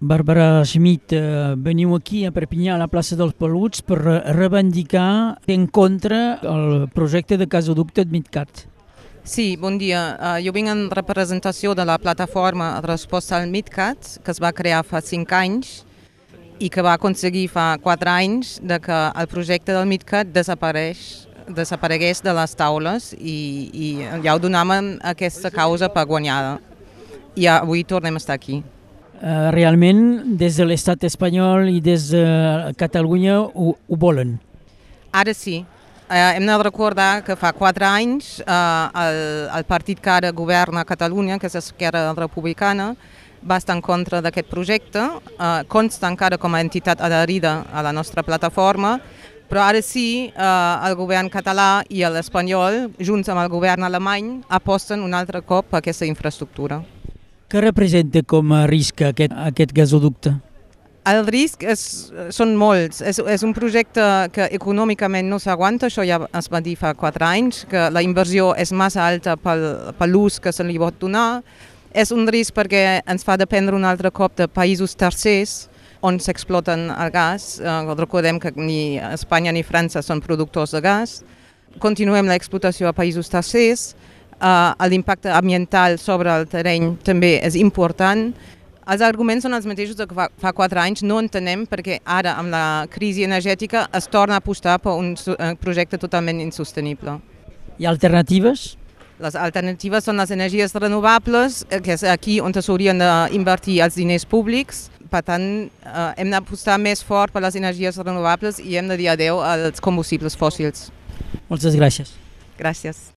Bàrbara Schmidt, eh, veniu aquí a Perpinyà, a la plaça dels Peluts, per reivindicar en contra el projecte de gasoducte MidCat. Sí, bon dia. Uh, jo vinc en representació de la plataforma Resposta al MidCat, que es va crear fa 5 anys i que va aconseguir fa 4 anys de que el projecte del MidCat desapareix desaparegués de les taules i, i ja ho donàvem aquesta causa per guanyada. I avui tornem a estar aquí. Uh, realment, des de l'estat espanyol i des de Catalunya ho, ho volen. Ara sí. Uh, hem de recordar que fa quatre anys uh, el, el partit que ara governa Catalunya, que és Esquerra Republicana, va estar en contra d'aquest projecte, uh, consta encara com a entitat adherida a la nostra plataforma, però ara sí, eh, el govern català i l'espanyol, junts amb el govern alemany, aposten un altre cop a aquesta infraestructura. Què representa com a risc aquest, aquest gasoducte? El risc és, són molts. És, és un projecte que econòmicament no s'aguanta, això ja es va dir fa quatre anys, que la inversió és massa alta pel, per l'ús que se li pot donar. És un risc perquè ens fa dependre un altre cop de països tercers, on s'exploten el gas. Eh, recordem que ni Espanya ni França són productors de gas. Continuem l'explotació a països tercers. Eh, L'impacte ambiental sobre el terreny també és important. Els arguments són els mateixos que fa, fa quatre anys. No entenem perquè ara, amb la crisi energètica, es torna a apostar per un projecte totalment insostenible. Hi ha alternatives? Les alternatives són les energies renovables, eh, que és aquí on s'haurien d'invertir els diners públics, per tant, eh, hem d'apostar més fort per les energies renovables i hem de dir adeu als combustibles fòssils. Moltes gràcies. Gràcies.